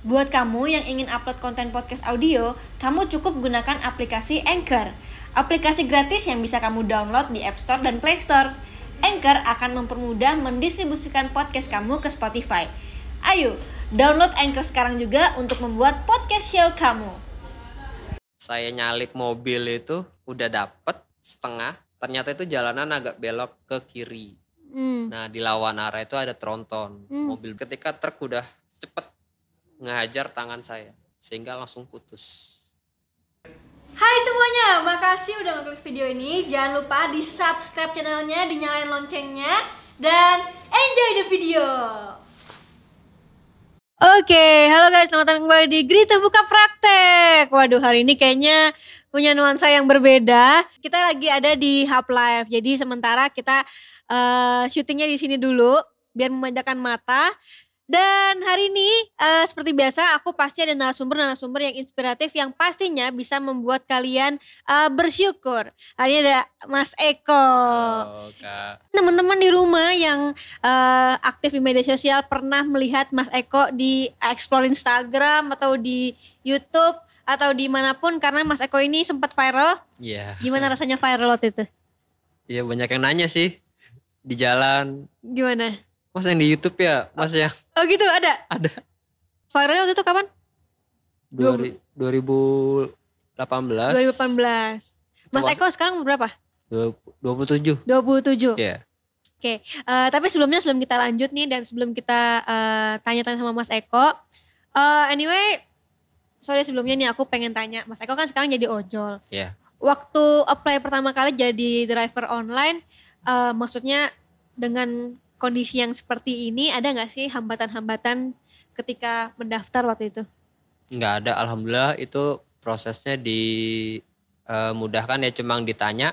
Buat kamu yang ingin upload konten podcast audio, kamu cukup gunakan aplikasi Anchor. Aplikasi gratis yang bisa kamu download di App Store dan Play Store. Anchor akan mempermudah mendistribusikan podcast kamu ke Spotify. Ayo, download Anchor sekarang juga untuk membuat podcast show kamu. Saya nyalip mobil itu udah dapet setengah, ternyata itu jalanan agak belok ke kiri. Hmm. Nah di lawan arah itu ada tronton Hmm. mobil. Ketika truk udah cepet ngehajar tangan saya, sehingga langsung putus. Hai semuanya, makasih udah ngeklik video ini. Jangan lupa di subscribe channelnya, dinyalain loncengnya, dan enjoy the video. Oke, halo guys, selamat datang kembali di Grita Buka Praktek. Waduh, hari ini kayaknya punya nuansa yang berbeda. Kita lagi ada di Hub Live, jadi sementara kita eh, syutingnya di sini dulu, biar memanjakan mata. Dan hari ini eh, seperti biasa aku pasti ada narasumber-narasumber yang inspiratif yang pastinya bisa membuat kalian eh, bersyukur. Hari ini ada Mas Eko. Kak. Teman-teman di rumah yang eh, aktif di media sosial pernah melihat Mas Eko di explore Instagram atau di YouTube atau di mana pun karena Mas Eko ini sempat viral. Iya. Gimana rasanya viral waktu itu? Iya banyak yang nanya sih di jalan. Gimana? Mas yang di YouTube ya, Mas yang Oh gitu ada. ada. Viralnya waktu itu kapan? Dua- 2018. 2018. Mas. Eko sekarang berapa? 27. 27. Iya. Oke, eh, tapi sebelumnya sebelum kita lanjut nih dan sebelum kita eh, tanya-tanya sama Mas Eko, eh, anyway, sorry sebelumnya nih aku pengen tanya, Mas Eko kan sekarang jadi ojol. Iya. Waktu apply pertama kali jadi driver online, eh, maksudnya dengan kondisi yang seperti ini, ada nggak sih hambatan-hambatan ketika mendaftar waktu itu? nggak ada alhamdulillah itu prosesnya dimudahkan ya cuma ditanya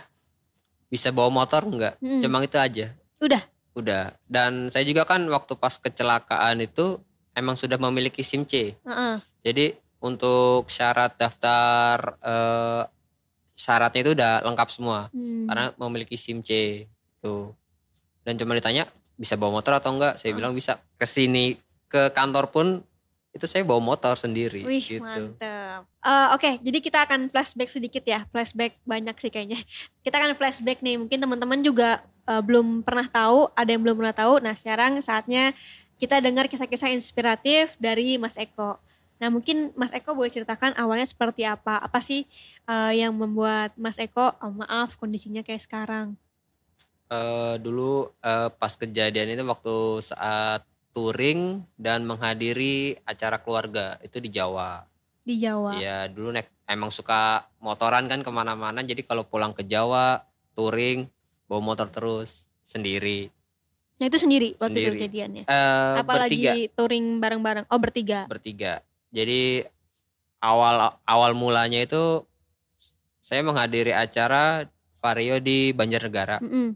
bisa bawa motor nggak Hmm. cuma itu aja Udah. udah dan saya juga kan waktu pas kecelakaan itu emang sudah memiliki SIM C Heeh. jadi untuk syarat daftar eh, syaratnya itu udah lengkap semua Hmm. karena memiliki SIM C tuh dan cuma ditanya bisa bawa motor atau enggak saya Ah. bilang bisa ke sini ke kantor pun itu saya bawa motor sendiri Wih gitu. Eh, Oke, jadi kita akan flashback sedikit ya. Flashback banyak sih kayaknya. Kita akan flashback nih. Mungkin teman-teman juga eh, belum pernah tahu, ada yang belum pernah tahu. Nah sekarang saatnya kita dengar kisah-kisah inspiratif dari Mas Eko. Nah mungkin Mas Eko boleh ceritakan awalnya seperti apa? Apa sih eh, yang membuat Mas Eko, oh, maaf kondisinya kayak sekarang? Eh, dulu eh, pas kejadian itu waktu saat touring dan menghadiri acara keluarga itu di Jawa. Di Jawa. Iya dulu nek emang suka motoran kan ke mana-mana jadi kalau pulang ke Jawa touring bawa motor terus sendiri. Nah itu sendiri waktu itu Sendiri. kejadiannya. Eh Apalagi bertiga touring bareng-bareng. Oh bertiga. bertiga. Jadi awal awal mulanya itu saya menghadiri acara Vario di Banjarnegara. Mm-mm.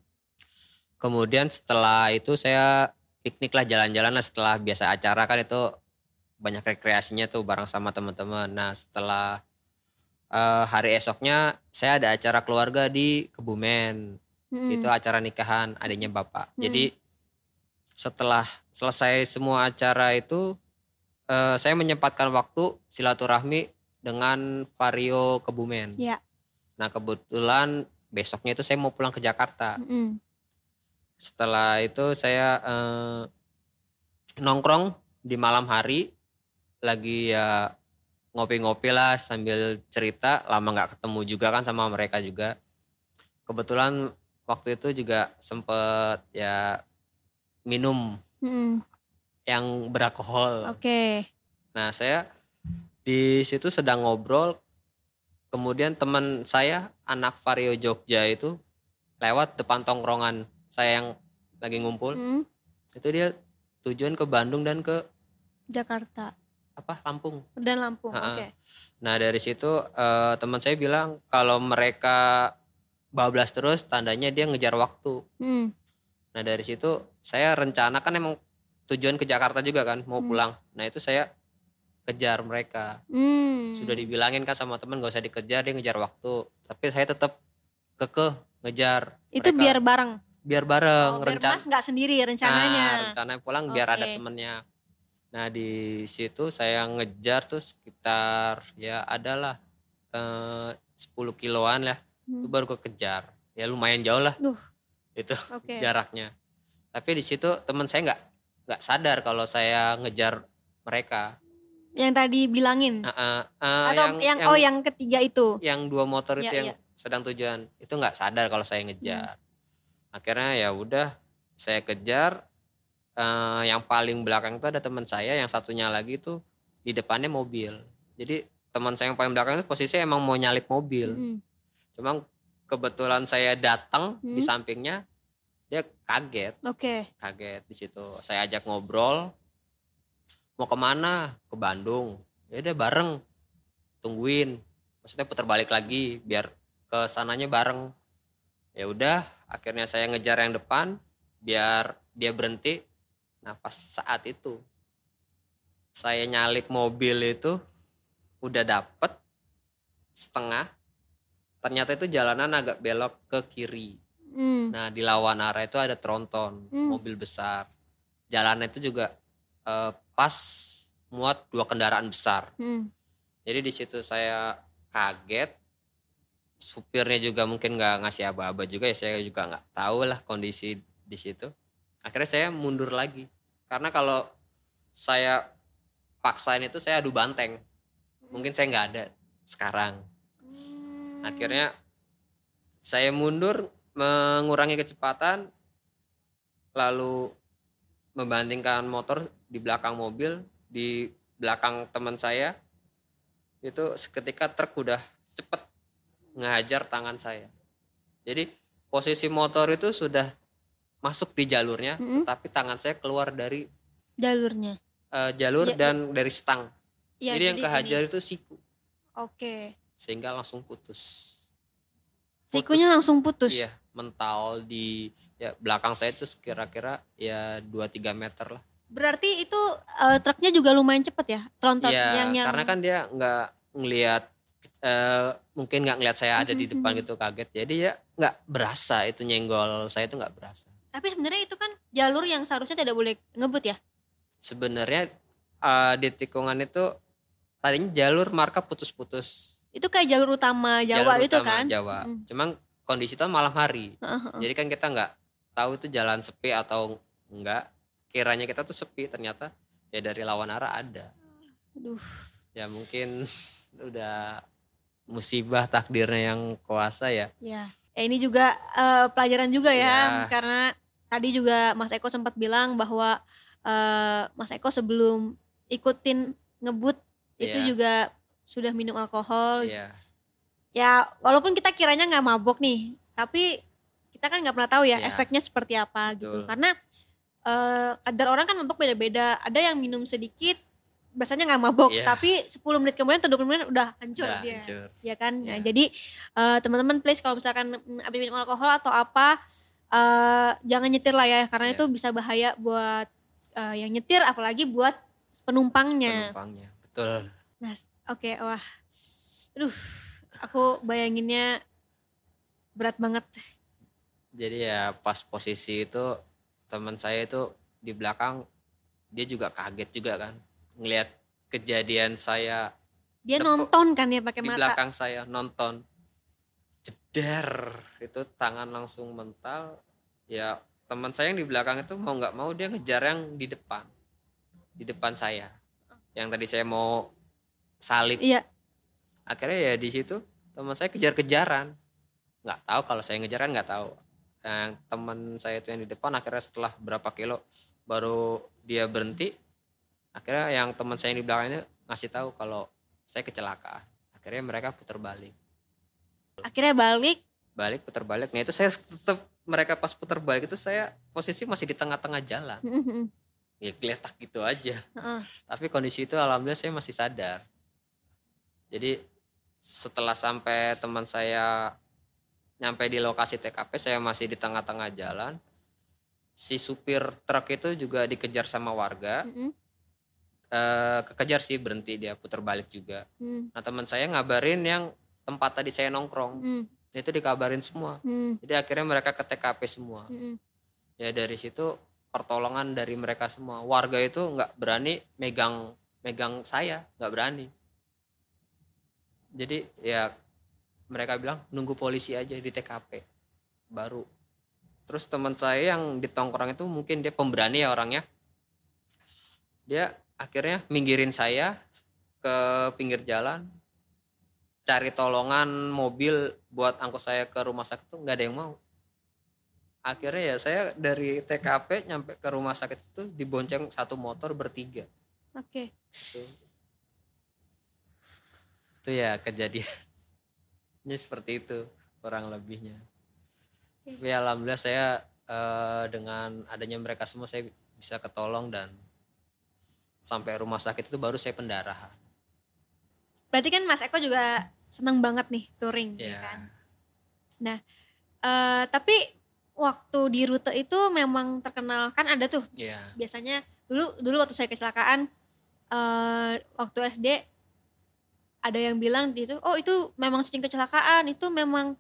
Kemudian setelah itu saya piknik lah jalan-jalan lah setelah biasa acara kan itu banyak rekreasinya tuh bareng sama teman-teman. Nah setelah eh, hari esoknya saya ada acara keluarga di Kebumen. Mm-mm. Itu acara nikahan adiknya bapak. Hmm. Jadi setelah selesai semua acara itu eh, saya menyempatkan waktu silaturahmi dengan Vario Kebumen. Iya. Nah kebetulan besoknya itu saya mau pulang ke Jakarta Mm-mm. Setelah itu saya eh, nongkrong di malam hari. Lagi ya ngopi-ngopi lah sambil cerita. Lama nggak ketemu juga kan sama mereka juga. Kebetulan waktu itu juga sempet ya minum Mm-mm. yang beralkohol. Oke. nah saya di situ sedang ngobrol. Kemudian teman saya anak Vario Jogja itu lewat depan tongkrongan saya yang lagi ngumpul Mm, itu dia tujuan ke Bandung dan ke Jakarta apa Lampung. dan Lampung. Oke. Nah dari situ eh, teman saya bilang kalau mereka bablas terus tandanya dia ngejar waktu. Mm, Nah dari situ saya rencana kan emang tujuan ke Jakarta juga kan mau Hmm. pulang. Nah itu saya kejar mereka. mm. Sudah dibilangin kan sama teman gak usah dikejar dia ngejar waktu. Tapi saya tetap kekeh ngejar. Itu mereka. biar bareng. Biar bareng Oh, biar rencana. Mas nggak sendiri rencananya. Nah, rencana pulang biar ada temennya. Nah di situ saya ngejar tuh sekitar ya adalah eh, 10 kiloan lah. Itu Hmm. baru kekejar. Ya lumayan jauh lah Duh. itu Oke. jaraknya. Tapi di situ teman saya nggak nggak sadar kalau saya ngejar mereka. Yang tadi bilangin. Eh, eh, eh, Atau yang, oh yang ketiga itu. yang dua motor itu Ya, yang ya. sedang tujuan itu nggak sadar kalau saya Hmm. Akhirnya ya udah saya kejar. Eh, yang paling belakang itu ada teman saya, yang satunya lagi tuh di depannya mobil. Jadi teman saya yang paling belakang itu posisinya emang mau nyalip mobil. Mm-mm. Cuma kebetulan saya datang di Hmm. sampingnya, dia kaget, Oke. kaget di situ. Saya ajak ngobrol, mau ke mana? Ke Bandung. Ya udah bareng, tungguin. Maksudnya putar balik lagi biar ke sananya bareng. Ya udah, akhirnya saya ngejar yang depan biar dia berhenti. Nah pas saat itu saya nyalip mobil itu udah dapet setengah. Ternyata itu jalanan agak belok ke kiri. Hmm. Nah di lawan arah itu ada tronton Hmm. mobil besar. Jalannya itu juga eh, pas muat dua kendaraan besar. Hmm. Jadi di situ saya kaget. Supirnya juga mungkin nggak ngasih aba-aba juga ya saya juga nggak tahu lah kondisi di situ. Akhirnya saya mundur lagi karena kalau saya paksain itu saya adu banteng. Mungkin saya nggak ada sekarang. Hmm. Akhirnya saya mundur mengurangi kecepatan lalu membandingkan motor di belakang mobil di belakang teman saya itu seketika truk udah cepet ngehajar tangan saya. Jadi posisi motor itu sudah masuk di jalurnya, Mm-mm. tapi tangan saya keluar dari jalurnya. eh, jalur Iya, dan dari stang. Ya, jadi yang ini. kehajar itu siku, Oke. sehingga langsung putus. Sikunya Putus. langsung putus. Iya, mental di ya belakang saya itu kira-kira ya 2-3 meter lah. Berarti itu eh, truknya juga lumayan cepet ya, tronton Iya, yang yang karena kan dia nggak ngelihat eh, mungkin nggak ngelihat saya ada di depan gitu kaget. Jadi ya nggak berasa itu nyenggol saya itu nggak berasa. Tapi sebenarnya itu kan jalur yang seharusnya tidak boleh ngebut ya. Sebenarnya eh, di tikungan itu tadinya jalur marka putus-putus. Itu kayak jalur utama Jawa jalur itu utama kan. Jawa. Mm. Cuman kondisi itu malam hari. Heeh, heeh. Jadi kan kita nggak tahu itu jalan sepi atau enggak. Kiranya kita tuh sepi ternyata ya dari lawan arah ada. Aduh. Ya mungkin udah musibah takdirnya yang kuasa ya. Ya. Eh, ini juga eh, pelajaran juga ya, Ya. karena tadi juga Mas Eko sempat bilang bahwa eh, Mas Eko sebelum ikutin ngebut itu Iya. juga sudah minum alkohol. Iya. Ya, walaupun kita kiranya nggak mabok nih, tapi kita kan nggak pernah tahu ya Iya. efeknya seperti apa gitu. Betul. Karena eh, kadar orang kan mabok beda-beda. Ada yang minum sedikit, biasanya nggak mabok, Iya. tapi 10 menit kemudian atau 20 menit udah hancur Udah dia hancur. ya kan Nah, Ya. jadi eh, teman-teman please kalau misalkan habis minum alkohol atau apa eh, jangan nyetir lah ya karena Ya. itu bisa bahaya buat eh, yang nyetir apalagi buat penumpangnya Penumpangnya. Betul. nah oke wah aduh aku bayanginnya berat banget Jadi ya pas posisi itu teman saya itu di belakang dia juga kaget juga kan ngelihat kejadian saya dia nonton kan ya pakai di mata? belakang saya nonton. Jeder itu tangan langsung mental. Ya teman saya yang di belakang itu mau nggak mau dia ngejar yang di depan. Di depan saya. Yang tadi saya mau salib. Iya. Akhirnya ya di situ teman saya kejar-kejaran. Nggak tahu kalau saya ngejaran nggak tahu. Yang teman saya itu yang di depan akhirnya setelah berapa kilo baru dia berhenti akhirnya yang teman saya yang di belakangnya ngasih tahu kalau saya kecelakaan. Akhirnya mereka putar balik. Akhirnya balik? Balik putar balik. Nah itu saya tetap mereka pas putar balik itu saya posisi masih di tengah-tengah jalan. Ya geletak gitu aja. Heeh. tapi kondisi itu alhamdulillah saya masih sadar. Jadi setelah sampai teman saya nyampe di lokasi TKP saya masih di tengah-tengah jalan. Si supir truk itu juga dikejar sama warga. Mm-mm. Eh, kekejar sih berhenti dia putar balik juga. Mm. nah teman saya ngabarin yang tempat tadi saya nongkrong. Mm. itu dikabarin semua. Mm. jadi akhirnya mereka ke TKP semua. Mm. ya dari situ pertolongan dari mereka semua. Warga itu nggak berani megang megang saya nggak berani. Jadi ya mereka bilang nunggu polisi aja di TKP baru. Terus teman saya yang di tongkrong itu mungkin dia pemberani ya orangnya. Dia akhirnya minggirin saya ke pinggir jalan cari tolongan mobil buat angkut saya ke rumah sakit tuh nggak ada yang mau akhirnya ya saya dari TKP nyampe ke rumah sakit itu dibonceng satu motor bertiga Oke. itu itu ya kejadiannya seperti itu kurang lebihnya Oke. ya alhamdulillah saya eh, dengan adanya mereka semua saya bisa ketolong dan sampai rumah sakit itu baru saya pendarahan. Berarti kan Mas Eko juga seneng banget nih touring, ya ya kan? Eh, tapi waktu di rute itu memang terkenal kan ada tuh. Ya biasanya dulu dulu waktu saya kecelakaan eh waktu SD ada yang bilang di itu oh itu memang sering kecelakaan itu memang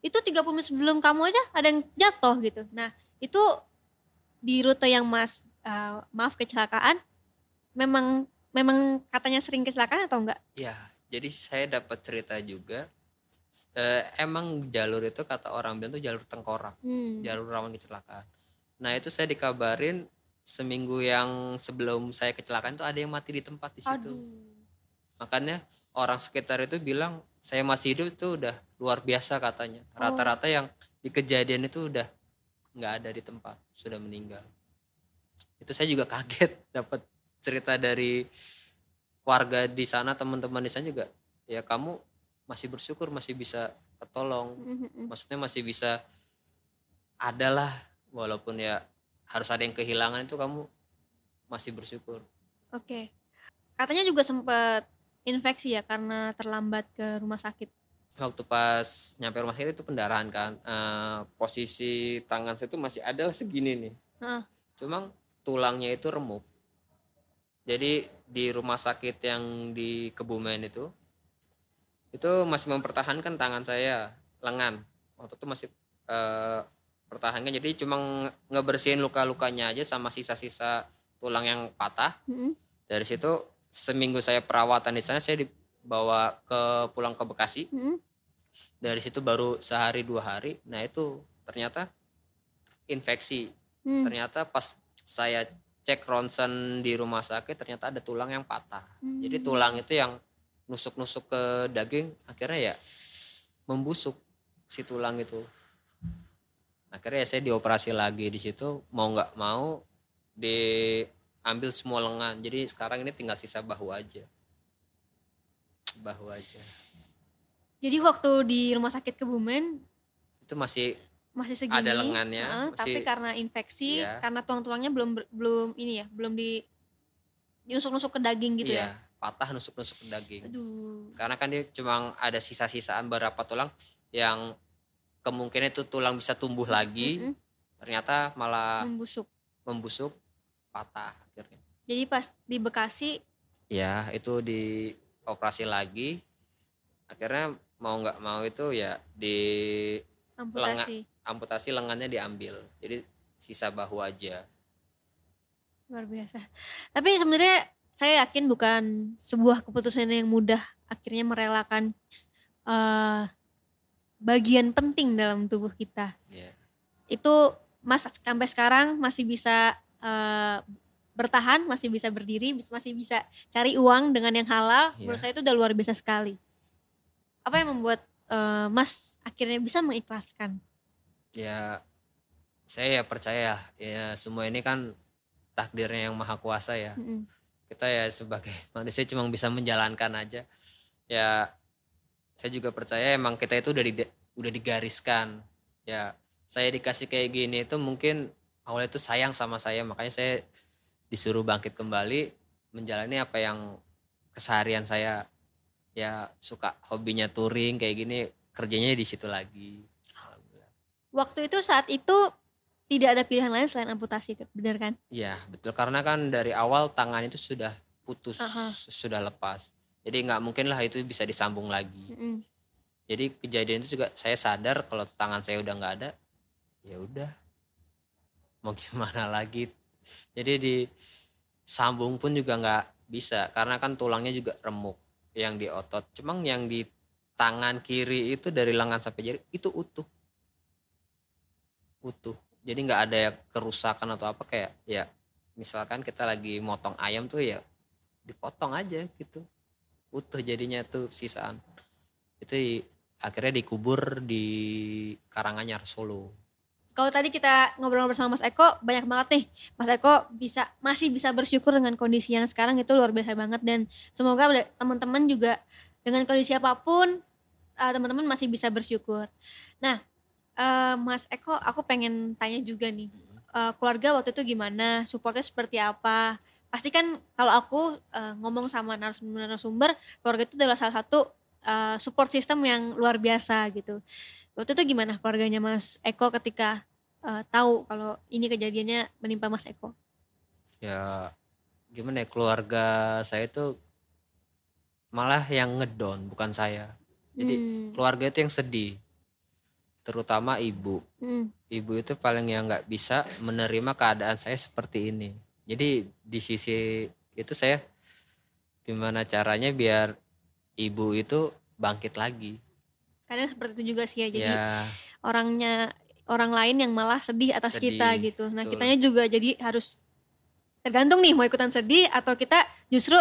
itu 30 menit sebelum kamu aja ada yang jatuh gitu. Nah itu di rute yang mas eh, maaf kecelakaan memang memang katanya sering kecelakaan atau enggak ya jadi saya dapat cerita juga eh, emang jalur itu kata orang bilang tuh jalur tengkorak hmm. jalur rawan kecelakaan. Nah itu saya dikabarin seminggu yang sebelum saya kecelakaan tuh ada yang mati di tempat di situ. aduh Makanya orang sekitar itu bilang saya masih hidup itu udah luar biasa katanya. Oh. Rata-rata yang di kejadian itu udah nggak ada di tempat, sudah meninggal. Itu saya juga kaget dapat cerita dari warga di sana, teman-teman di sana juga. Ya kamu masih bersyukur masih bisa ketolong Mhm. maksudnya masih bisa adalah walaupun ya harus ada yang kehilangan itu kamu masih bersyukur oke katanya juga sempat infeksi ya karena terlambat ke rumah sakit waktu pas nyampe rumah sakit itu pendarahan kan Eh, posisi tangan saya itu masih ada segini nih Heeh. cuma tulangnya itu remuk jadi di rumah sakit yang di Kebumen itu itu masih mempertahankan tangan saya lengan waktu itu masih eh, pertahankan jadi cuma nge- ngebersihin luka-lukanya aja sama sisa-sisa tulang yang patah Mhm. dari situ seminggu saya perawatan di sana saya dibawa ke pulang ke Bekasi Mhm. dari situ baru sehari dua hari nah itu ternyata infeksi Hmm. ternyata pas saya cek ronsen di rumah sakit ternyata ada tulang yang patah. Jadi Hmm. tulang itu yang nusuk-nusuk ke daging akhirnya ya membusuk si tulang itu. Akhirnya ya saya dioperasi lagi di situ mau nggak mau diambil semua lengan. Jadi sekarang ini tinggal sisa bahu aja. Bahu aja. Jadi waktu di rumah sakit Kebumen? Itu masih masih segini. Ada lengannya, heeh, masih- tapi karena infeksi, Iya. karena tulang-tulangnya belum belum ini ya, belum di dinusuk-nusuk ke daging gitu iya ya. patah nusuk-nusuk ke daging Aduh. karena kan dia cuma ada sisa-sisaan beberapa tulang yang kemungkinan itu tulang bisa tumbuh lagi Mm-mm, ternyata malah membusuk. membusuk patah akhirnya Jadi pas di Bekasi ya itu dioperasi lagi akhirnya mau nggak mau itu ya di amputasi. Amputasi lengannya diambil jadi sisa bahu aja Luar biasa. Tapi sebenarnya saya yakin bukan sebuah keputusan yang mudah akhirnya merelakan eh, bagian penting dalam tubuh kita. ya Itu Mas sampai sekarang masih bisa eh, bertahan, masih bisa berdiri, masih bisa cari uang dengan yang halal. Menurut Iya. saya itu udah luar biasa sekali. Apa yang membuat eh, Mas akhirnya bisa mengikhlaskan? Ya saya ya percaya ya. Semua ini kan takdirnya yang maha kuasa ya. Mm-mm. kita ya sebagai manusia cuma bisa menjalankan aja. Ya saya juga percaya emang kita itu udah di, udah digariskan. Ya saya dikasih kayak gini itu mungkin awalnya itu sayang sama saya. Makanya saya disuruh bangkit kembali menjalani apa yang keseharian saya. Ya suka hobinya touring kayak gini kerjanya di situ lagi. Waktu itu saat itu tidak ada pilihan lain selain amputasi, benar kan? Iya betul. Karena kan dari awal tangan itu sudah putus Aha. sudah lepas. Jadi nggak mungkin lah itu bisa disambung lagi. Mm-mm. jadi kejadian itu juga saya sadar kalau tangan saya udah nggak ada ya udah. Mau gimana lagi? Jadi di sambung pun juga nggak bisa karena kan tulangnya juga remuk yang di otot. Cuma yang di tangan kiri itu dari lengan sampai jari itu utuh utuh. Jadi nggak ada kerusakan atau apa kayak ya misalkan kita lagi motong ayam tuh ya dipotong aja gitu. Utuh jadinya tuh sisaan. Itu akhirnya dikubur di Karanganyar Solo. Kalau tadi kita ngobrol bersama Mas Eko, banyak banget nih. Mas Eko bisa masih bisa bersyukur dengan kondisi yang sekarang itu luar biasa banget. Dan semoga teman-teman juga dengan kondisi apa pun eh, teman-teman masih bisa bersyukur. Nah, eh, Mas Eko, aku pengen tanya juga nih, eh, keluarga waktu itu gimana? Supportnya seperti apa? Pasti kan kalau aku eh, ngomong sama narasumber-narasumber, keluarga itu adalah salah satu eh, support system yang luar biasa gitu. Waktu itu gimana keluarganya Mas Eko ketika eh, tahu kalau ini kejadiannya menimpa Mas Eko? ya gimana ya keluarga saya itu malah yang ngedon bukan saya jadi Hmm, keluarga itu yang sedih terutama ibu hmm, ibu itu paling yang nggak bisa menerima keadaan saya seperti ini jadi di sisi itu saya gimana caranya biar ibu itu bangkit lagi kadang seperti itu juga sih ya. Jadi ya orangnya orang lain yang malah sedih atas Sedih, kita gitu. Nah, betul. kitanya juga jadi harus tergantung nih mau ikutan sedih atau kita justru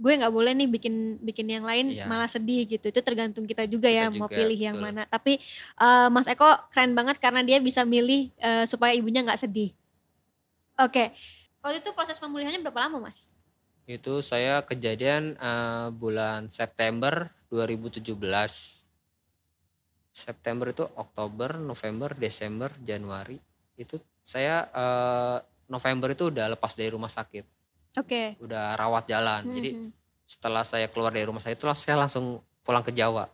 gue nggak boleh nih bikin bikin yang lain Iya. malah sedih gitu. Itu tergantung kita juga ya Kita mau juga, pilih yang betul. mana. Tapi eh, Mas Eko keren banget karena dia bisa milih eh, supaya ibunya nggak sedih. Oke. Waktu itu proses pemulihannya berapa lama, Mas? itu saya kejadian eh, bulan September 2017 September itu Oktober, November, Desember, Januari itu saya eh, November itu udah lepas dari rumah sakit, Oke. udah rawat jalan. Hmm, Jadi hmm. setelah saya keluar dari rumah sakit itu saya langsung pulang ke Jawa,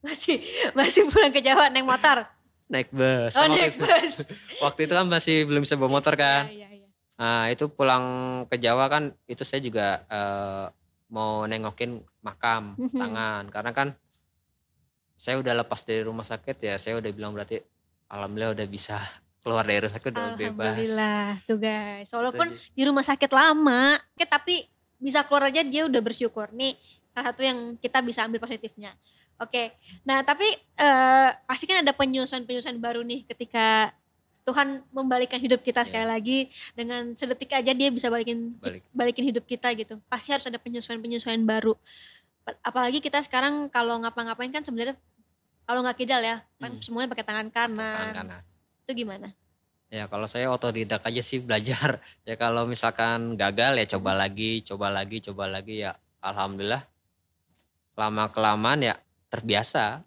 masih masih pulang ke Jawa naik motor. naik bus. Oh, Kan waktu naik itu- bus. Waktu itu kan masih belum bisa bawa motor kan. Iya, iya, iya. Nah itu pulang ke Jawa kan itu saya juga eh, mau nengokin makam Mhm. tangan karena kan saya udah lepas dari rumah sakit ya saya udah bilang berarti alhamdulillah udah bisa keluar dari rumah sakit udah bebas. Alhamdulillah tuh guys. Walaupun di rumah sakit lama, oke, tapi bisa keluar aja dia udah bersyukur. Nih salah satu yang kita bisa ambil positifnya. Oke, nah tapi eh, pasti kan ada penyusuan-penyusuan baru nih ketika Tuhan membalikan hidup kita sekali Iya. lagi dengan sedetik aja dia bisa balikin Balik. balikin hidup kita gitu. Pasti harus ada penyesuaian-penyesuaian baru. Apalagi kita sekarang kalau ngapa-ngapain kan sebenarnya kalau nggak kidal ya, kan Hmm. semuanya pakai tangan kanan. tangan kanan. Itu gimana? Ya kalau saya otodidak aja sih belajar. Ya kalau misalkan gagal ya coba lagi, coba lagi, coba lagi ya alhamdulillah lama kelamaan ya terbiasa.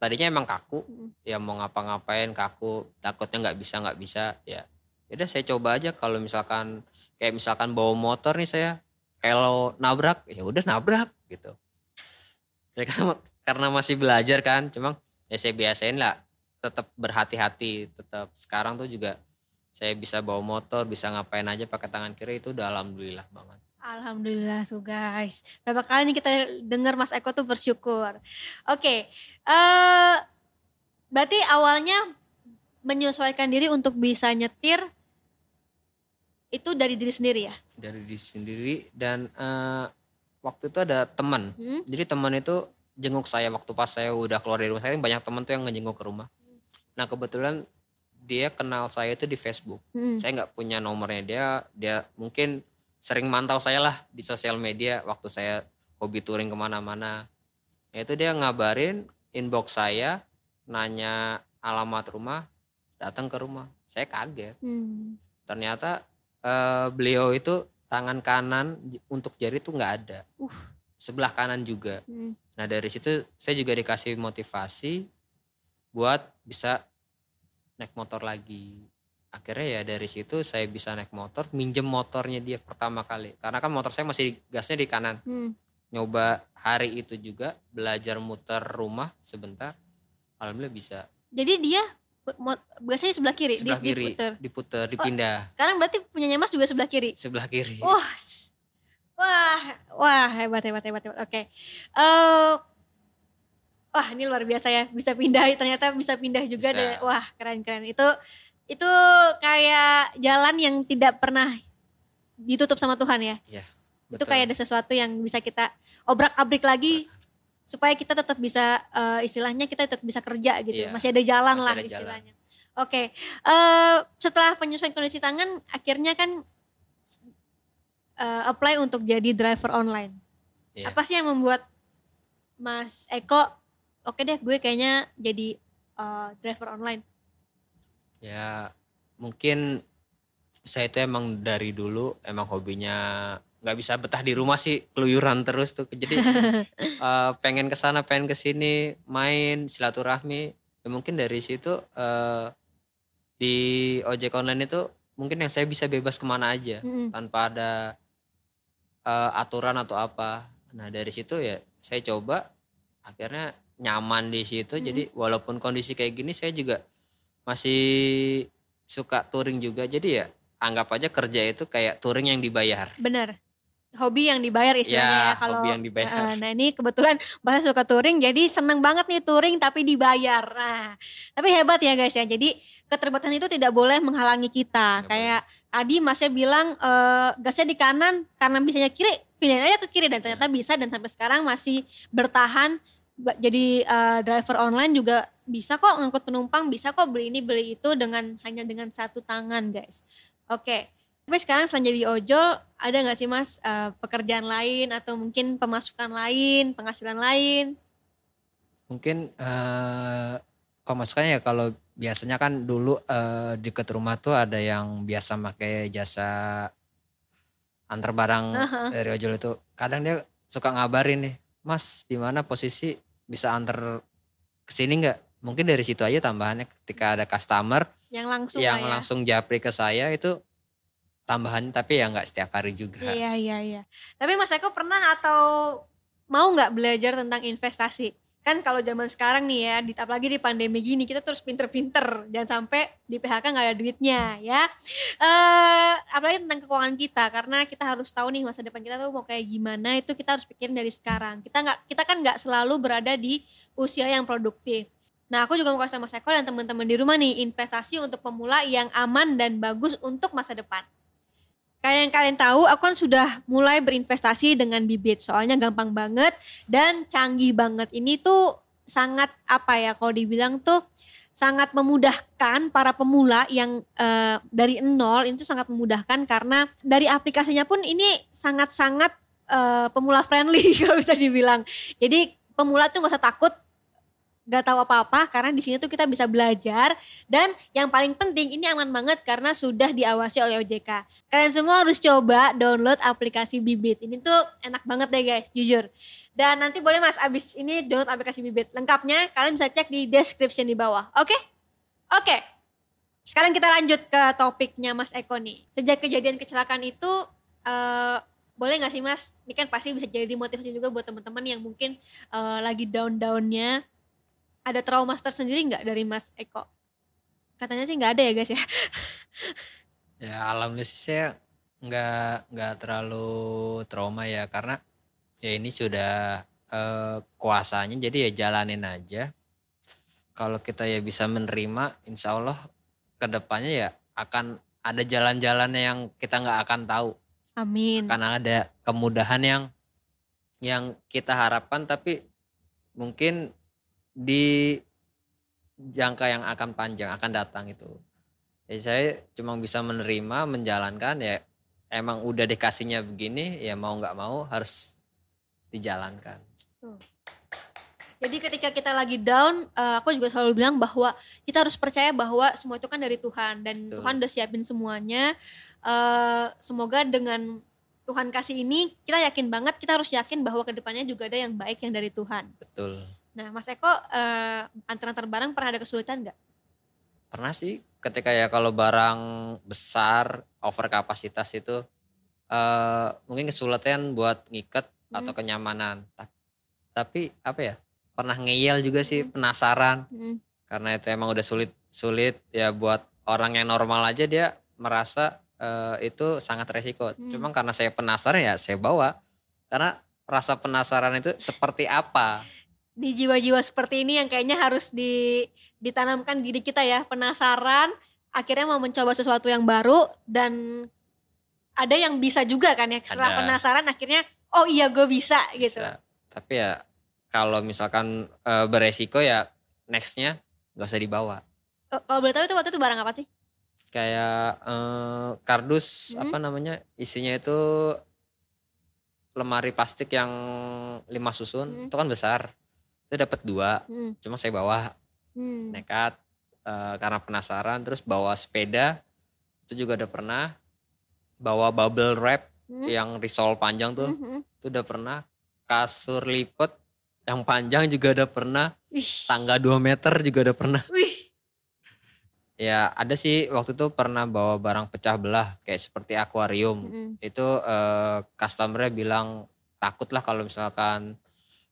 Tadinya emang kaku, ya mau ngapa-ngapain kaku, takutnya nggak bisa nggak bisa ya. Udah saya coba aja kalau misalkan kayak misalkan bawa motor nih saya kalau nabrak ya udah nabrak gitu. Ya kan karena masih belajar kan, cuma ya saya biasain lah tetap berhati-hati, tetap sekarang tuh juga saya bisa bawa motor, bisa ngapain aja pakai tangan kiri itu udah alhamdulillah banget. Alhamdulillah tuh guys. Berapa kali nih kita dengar Mas Eko tuh bersyukur. Oke, eh berarti awalnya menyesuaikan diri untuk bisa nyetir itu dari diri sendiri ya? Dari diri sendiri dan eh, waktu itu ada teman Hmm? Jadi teman itu jenguk saya waktu pas saya udah keluar dari rumah saya banyak teman tuh yang ngejenguk ke rumah. Nah kebetulan dia kenal saya itu di Facebook. Hmm. Saya nggak punya nomornya dia. Dia mungkin sering mantau saya lah di sosial media waktu saya hobi touring ke mana-mana. Ya Itu dia ngabarin inbox saya, nanya alamat rumah, datang ke rumah. Saya kaget. Hmm. Ternyata eh, beliau itu tangan kanan untuk jari tuh nggak ada. Uh. Sebelah kanan juga. Hmm. Nah dari situ saya juga dikasih motivasi buat bisa naik motor lagi. Akhirnya ya dari situ saya bisa naik motor, minjem motornya dia pertama kali. Karena kan motor saya masih gasnya di kanan. Hmm. Nyoba hari itu juga belajar muter rumah sebentar. Alhamdulillah bisa. Jadi dia biasanya sebelah kiri, di- Sebelah kiri diputer. diputer, dipindah Sekarang berarti punyanya Mas juga sebelah kiri. sebelah kiri. Wah, wah, wah hebat hebat hebat hebat. Oke, Eh, wah ini luar biasa ya bisa pindah ternyata bisa pindah juga. Bisa. dari- wah keren keren itu itu kayak jalan yang tidak pernah ditutup sama Tuhan ya. Itu betul. kayak ada sesuatu yang bisa kita obrak-abrik lagi supaya kita tetap bisa eh, istilahnya kita tetap bisa kerja gitu. Iya, Masih ada jalan masih lah ada jalan. istilahnya. Oke, eh, setelah penyesuaian kondisi tangan, akhirnya kan eh, apply untuk jadi driver online. Iya. Apa sih yang membuat Mas Eko, oke deh gue kayaknya jadi eh, driver online. Ya mungkin saya itu emang dari dulu emang hobinya nggak bisa betah di rumah sih keluyuran terus tuh jadi eh, pengen ke sana pengen ke sini main silaturahmi ya mungkin dari situ eh, di ojek online itu mungkin yang saya bisa bebas ke mana aja Mm-mm. tanpa ada eh, aturan atau apa nah dari situ ya saya coba akhirnya nyaman di situ Mm-mm. jadi walaupun kondisi kayak gini saya juga masih suka touring juga jadi ya anggap aja kerja itu kayak touring yang dibayar Bener. Hobi yang dibayar istilahnya ya, Ya, kalau hobi yang dibayar. Eh, nah ini kebetulan bahasa suka touring jadi seneng banget nih touring tapi dibayar. Nah, tapi hebat ya guys ya. Jadi keterbatasan itu tidak boleh menghalangi kita. Nggak Kayak tadi Masnya bilang eh, gasnya di kanan karena bisanya kiri, pilihin aja ke kiri dan ternyata bisa dan sampai sekarang masih bertahan jadi eh, driver online juga bisa kok ngangkut penumpang, bisa kok beli ini beli itu dengan hanya dengan satu tangan guys. Oke. Tapi sekarang selain jadi ojol, ada nggak sih mas eh, pekerjaan lain atau mungkin pemasukan lain, penghasilan lain? Mungkin eh pemasukannya ya kalau biasanya kan dulu eh, dekat rumah tuh ada yang biasa pakai jasa antar barang Aha. dari ojol itu. Kadang dia suka ngabarin nih, Mas di mana posisi bisa antar ke sini nggak? Mungkin dari situ aja tambahannya ketika ada customer Yang langsung yang ya. langsung japri ke saya itu tambahan tapi ya nggak setiap hari juga. Iya iya iya. Tapi Mas Eko pernah atau mau nggak belajar tentang investasi? Kan kalau zaman sekarang nih ya, di, apalagi di pandemi gini, kita terus pinter-pinter. Jangan sampai di PHK nggak ada duitnya ya. eh apalagi tentang keuangan kita, karena kita harus tahu nih masa depan kita tuh mau kayak gimana. Itu kita harus pikirin dari sekarang. Kita nggak, kita kan nggak selalu berada di usia yang produktif. Nah, aku juga mau kasih tahu Mas Eko dan teman-teman di rumah nih, investasi untuk pemula yang aman dan bagus untuk masa depan. Kayak yang kalian tahu, aku kan sudah mulai berinvestasi dengan bibit. Soalnya gampang banget dan canggih banget. Ini tuh sangat apa ya kalau dibilang tuh sangat memudahkan para pemula yang eh, dari nol itu sangat memudahkan karena dari aplikasinya pun ini sangat-sangat eh, pemula friendly kalau bisa dibilang. Jadi pemula tuh nggak usah takut nggak tahu apa-apa karena di sini tuh kita bisa belajar dan yang paling penting ini aman banget karena sudah diawasi oleh OJK. Kalian semua harus coba download aplikasi Bibit. Ini tuh enak banget deh guys, jujur. Dan nanti boleh Mas abis ini download aplikasi Bibit. Lengkapnya kalian bisa cek di description di bawah. Oke? Oke. Sekarang kita lanjut ke topiknya Mas Eko nih. Sejak kejadian kecelakaan itu eh, boleh nggak sih Mas? Ini kan pasti bisa jadi motivasi juga buat teman-teman yang mungkin eh, lagi down-downnya. Ada trauma tersendiri nggak dari Mas Eko? Katanya sih nggak ada ya guys ya. Ya alhamdulillah sih saya nggak nggak terlalu trauma ya karena ya ini sudah eh, kuasanya jadi ya jalanin aja. Kalau kita ya bisa menerima, insya Allah ke depannya ya akan ada jalan-jalannya yang kita nggak akan tahu. Amin. Karena ada kemudahan yang yang kita harapkan tapi mungkin di jangka yang akan panjang akan datang itu. Ya saya cuma bisa menerima, menjalankan ya emang udah dikasihnya begini ya mau nggak mau harus dijalankan. Jadi ketika kita lagi down, eh, aku juga selalu bilang bahwa kita harus percaya bahwa semua itu kan dari Tuhan dan Betul. Tuhan udah siapin semuanya. Eh, semoga dengan Tuhan kasih ini, kita yakin banget, kita harus yakin bahwa ke depannya juga ada yang baik yang dari Tuhan. betul Nah, Mas Eko, eh, antar-antar barang pernah ada kesulitan nggak? pernah sih ketika ya kalau barang besar over kapasitas itu eh mungkin kesulitan buat ngikat atau Hmm. kenyamanan Ta- tapi apa ya pernah ngeyel juga sih Hmm. penasaran Mm, karena itu emang udah sulit sulit ya buat orang yang normal aja dia merasa eh, itu sangat resiko Hmm. cuma karena saya penasaran ya saya bawa karena rasa penasaran itu seperti apa Di jiwa-jiwa seperti ini yang kayaknya harus di, ditanamkan diri kita ya, penasaran akhirnya mau mencoba sesuatu yang baru dan ada yang bisa juga kan ya setelah Ada. penasaran akhirnya oh iya gue bisa gitu Bisa. Tapi ya kalau misalkan eh, beresiko ya nextnya nggak usah dibawa. Eh, kalau boleh tahu itu waktu itu barang apa sih Kayak eh, kardus Mhm. apa namanya isinya itu lemari plastik yang lima susun Mhm. itu kan besar. Itu dapat dua, Hmm, cuma saya bawa hmm. nekat eh, karena penasaran terus bawa sepeda itu juga udah pernah. Bawa bubble wrap Hmm, yang risol panjang tuh hmm, hmm. itu udah pernah. Kasur lipat yang panjang juga udah pernah. Wih. tangga 2 meter juga udah pernah. Wih. ya ada sih waktu itu pernah bawa barang pecah belah kayak seperti akuarium. Hmm, itu eh, customernya bilang takut lah kalau misalkan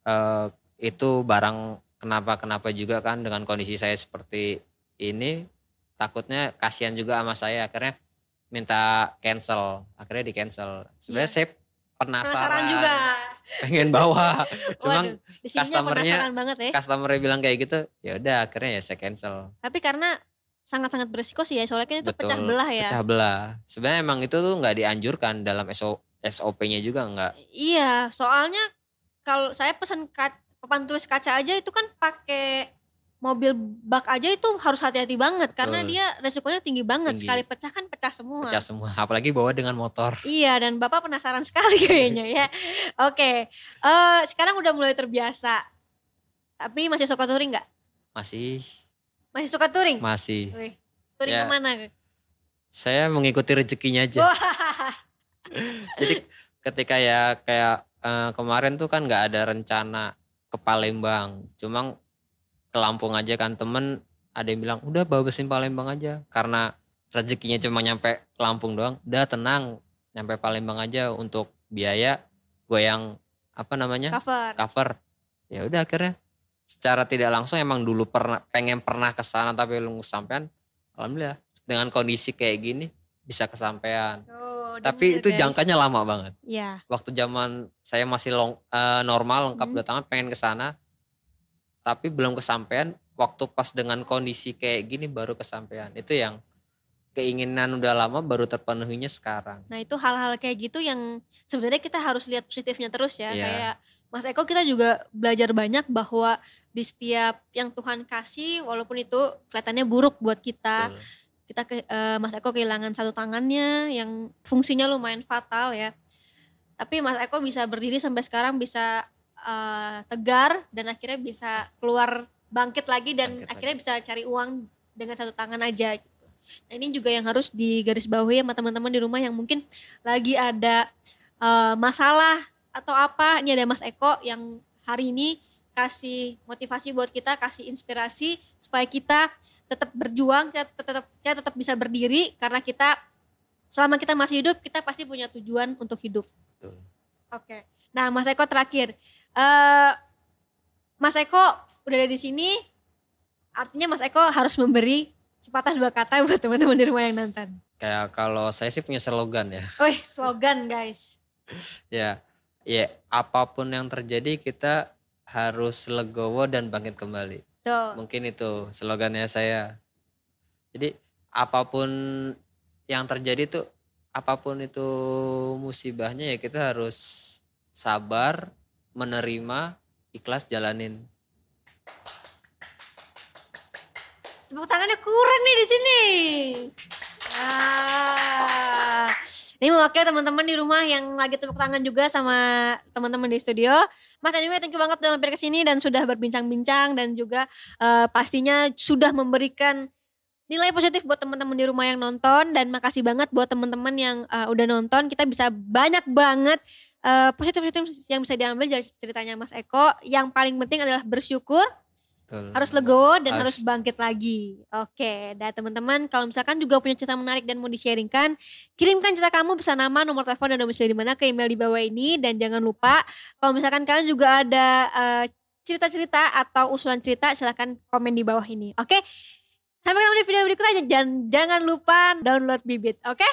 eh, itu barang kenapa kenapa juga kan dengan kondisi saya seperti ini takutnya kasihan juga sama saya. Akhirnya minta cancel akhirnya di cancel sebenarnya Iya. saya penasaran, penasaran juga. pengen bawa. Cuman Waduh, customernya- banget ya. customernya bilang kayak gitu ya udah akhirnya ya saya cancel. Tapi karena sangat-sangat berisiko sih ya soalnya kan itu Betul, pecah belah ya. pecah belah. Sebenarnya emang itu tuh nggak dianjurkan dalam SO, SOP-nya juga nggak? Iya, soalnya kalau saya pesan papan tulis kaca aja itu kan pakai mobil bak aja itu harus hati-hati banget karena Betul. dia resikonya tinggi banget. Tinggi. Sekali pecah kan pecah semua. pecah semua apalagi bawa dengan motor Iya, dan Bapak penasaran sekali kayaknya ya. Oke, eh sekarang udah mulai terbiasa. Tapi masih suka touring nggak? masih Masih suka touring? masih Wih, touring Ya. ke mana? saya mengikuti rezekinya aja jadi ketika ya kayak eh, kemarin tuh kan nggak ada rencana ke Palembang. Cuma ke Lampung aja kan temen ada yang bilang udah bawa besin Palembang aja. Karena rezekinya cuma nyampe Lampung doang. Udah tenang nyampe Palembang aja untuk biaya gue yang apa namanya cover. cover. Ya udah akhirnya secara tidak langsung emang dulu pernah pengen pernah ke sana tapi belum kesampaian. Alhamdulillah dengan kondisi kayak gini bisa kesampaian. Oh, tapi denger, itu guys. jangkanya lama banget Iya. waktu zaman saya masih long, eh, normal lengkap Hmm. dua tangan pengen ke sana tapi belum kesampaian waktu pas dengan kondisi kayak gini baru kesampaian itu yang keinginan udah lama baru terpenuhinya sekarang Nah itu hal-hal kayak gitu yang sebenarnya kita harus lihat positifnya terus ya. Iya. Kayak Mas Eko kita juga belajar banyak bahwa di setiap yang Tuhan kasih walaupun itu kelihatannya buruk buat kita. Betul. Kita ke, eh, Mas Eko kehilangan satu tangannya yang fungsinya lumayan fatal ya. Tapi Mas Eko bisa berdiri sampai sekarang bisa eh, tegar dan akhirnya bisa keluar bangkit lagi dan Bangkit akhirnya bisa cari uang dengan satu tangan aja gitu. Nah, ini juga yang harus digarisbawahi sama teman-teman di rumah yang mungkin lagi ada eh, masalah atau apa. Ini ada Mas Eko yang hari ini kasih motivasi buat kita, kasih inspirasi supaya kita tetap berjuang, kita tetap kita tetap bisa berdiri karena kita selama kita masih hidup kita pasti punya tujuan untuk hidup. Betul. Oke. Nah, Mas Eko terakhir. eh Mas Eko udah ada di sini. Artinya Mas Eko harus memberi sepatah dua kata buat teman-teman di rumah yang nonton. kayak kalau saya sih punya slogan ya Wih, slogan guys. ya ya apa pun yang terjadi kita harus legowo dan bangkit kembali Tuh. mungkin itu slogannya saya jadi apa pun yang terjadi tuh apa pun itu musibahnya ya kita harus sabar menerima ikhlas jalanin Tepuk tangannya kurang nih di sini. Ah. Ini mewakili teman-teman di rumah yang lagi tepuk tangan juga sama teman-teman di studio. Mas Anime thank you banget udah mampir ke sini dan sudah berbincang-bincang dan juga eh, pastinya sudah memberikan nilai positif buat teman-teman di rumah yang nonton dan makasih banget buat teman-teman yang eh, udah nonton. Kita bisa banyak banget eh, positif-positif yang bisa diambil dari ceritanya Mas Eko. Yang paling penting adalah bersyukur Betul. harus legowo dan harus, Harus. bangkit lagi. Oke, dan teman-teman kalau misalkan juga punya cerita menarik dan mau di-sharingkan, kirimkan cerita kamu bisa nama, nomor telepon dan domisili di mana ke email di bawah ini dan jangan lupa kalau misalkan kalian juga ada eh, cerita-cerita atau usulan cerita silahkan komen di bawah ini. Oke? Sampai ketemu di video berikutnya dan jangan lupa download Bibit, oke?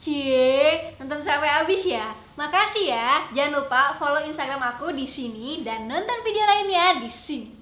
Cie, nonton sampai habis ya. Makasih ya. Jangan lupa follow Instagram aku di sini dan nonton video lainnya di sini.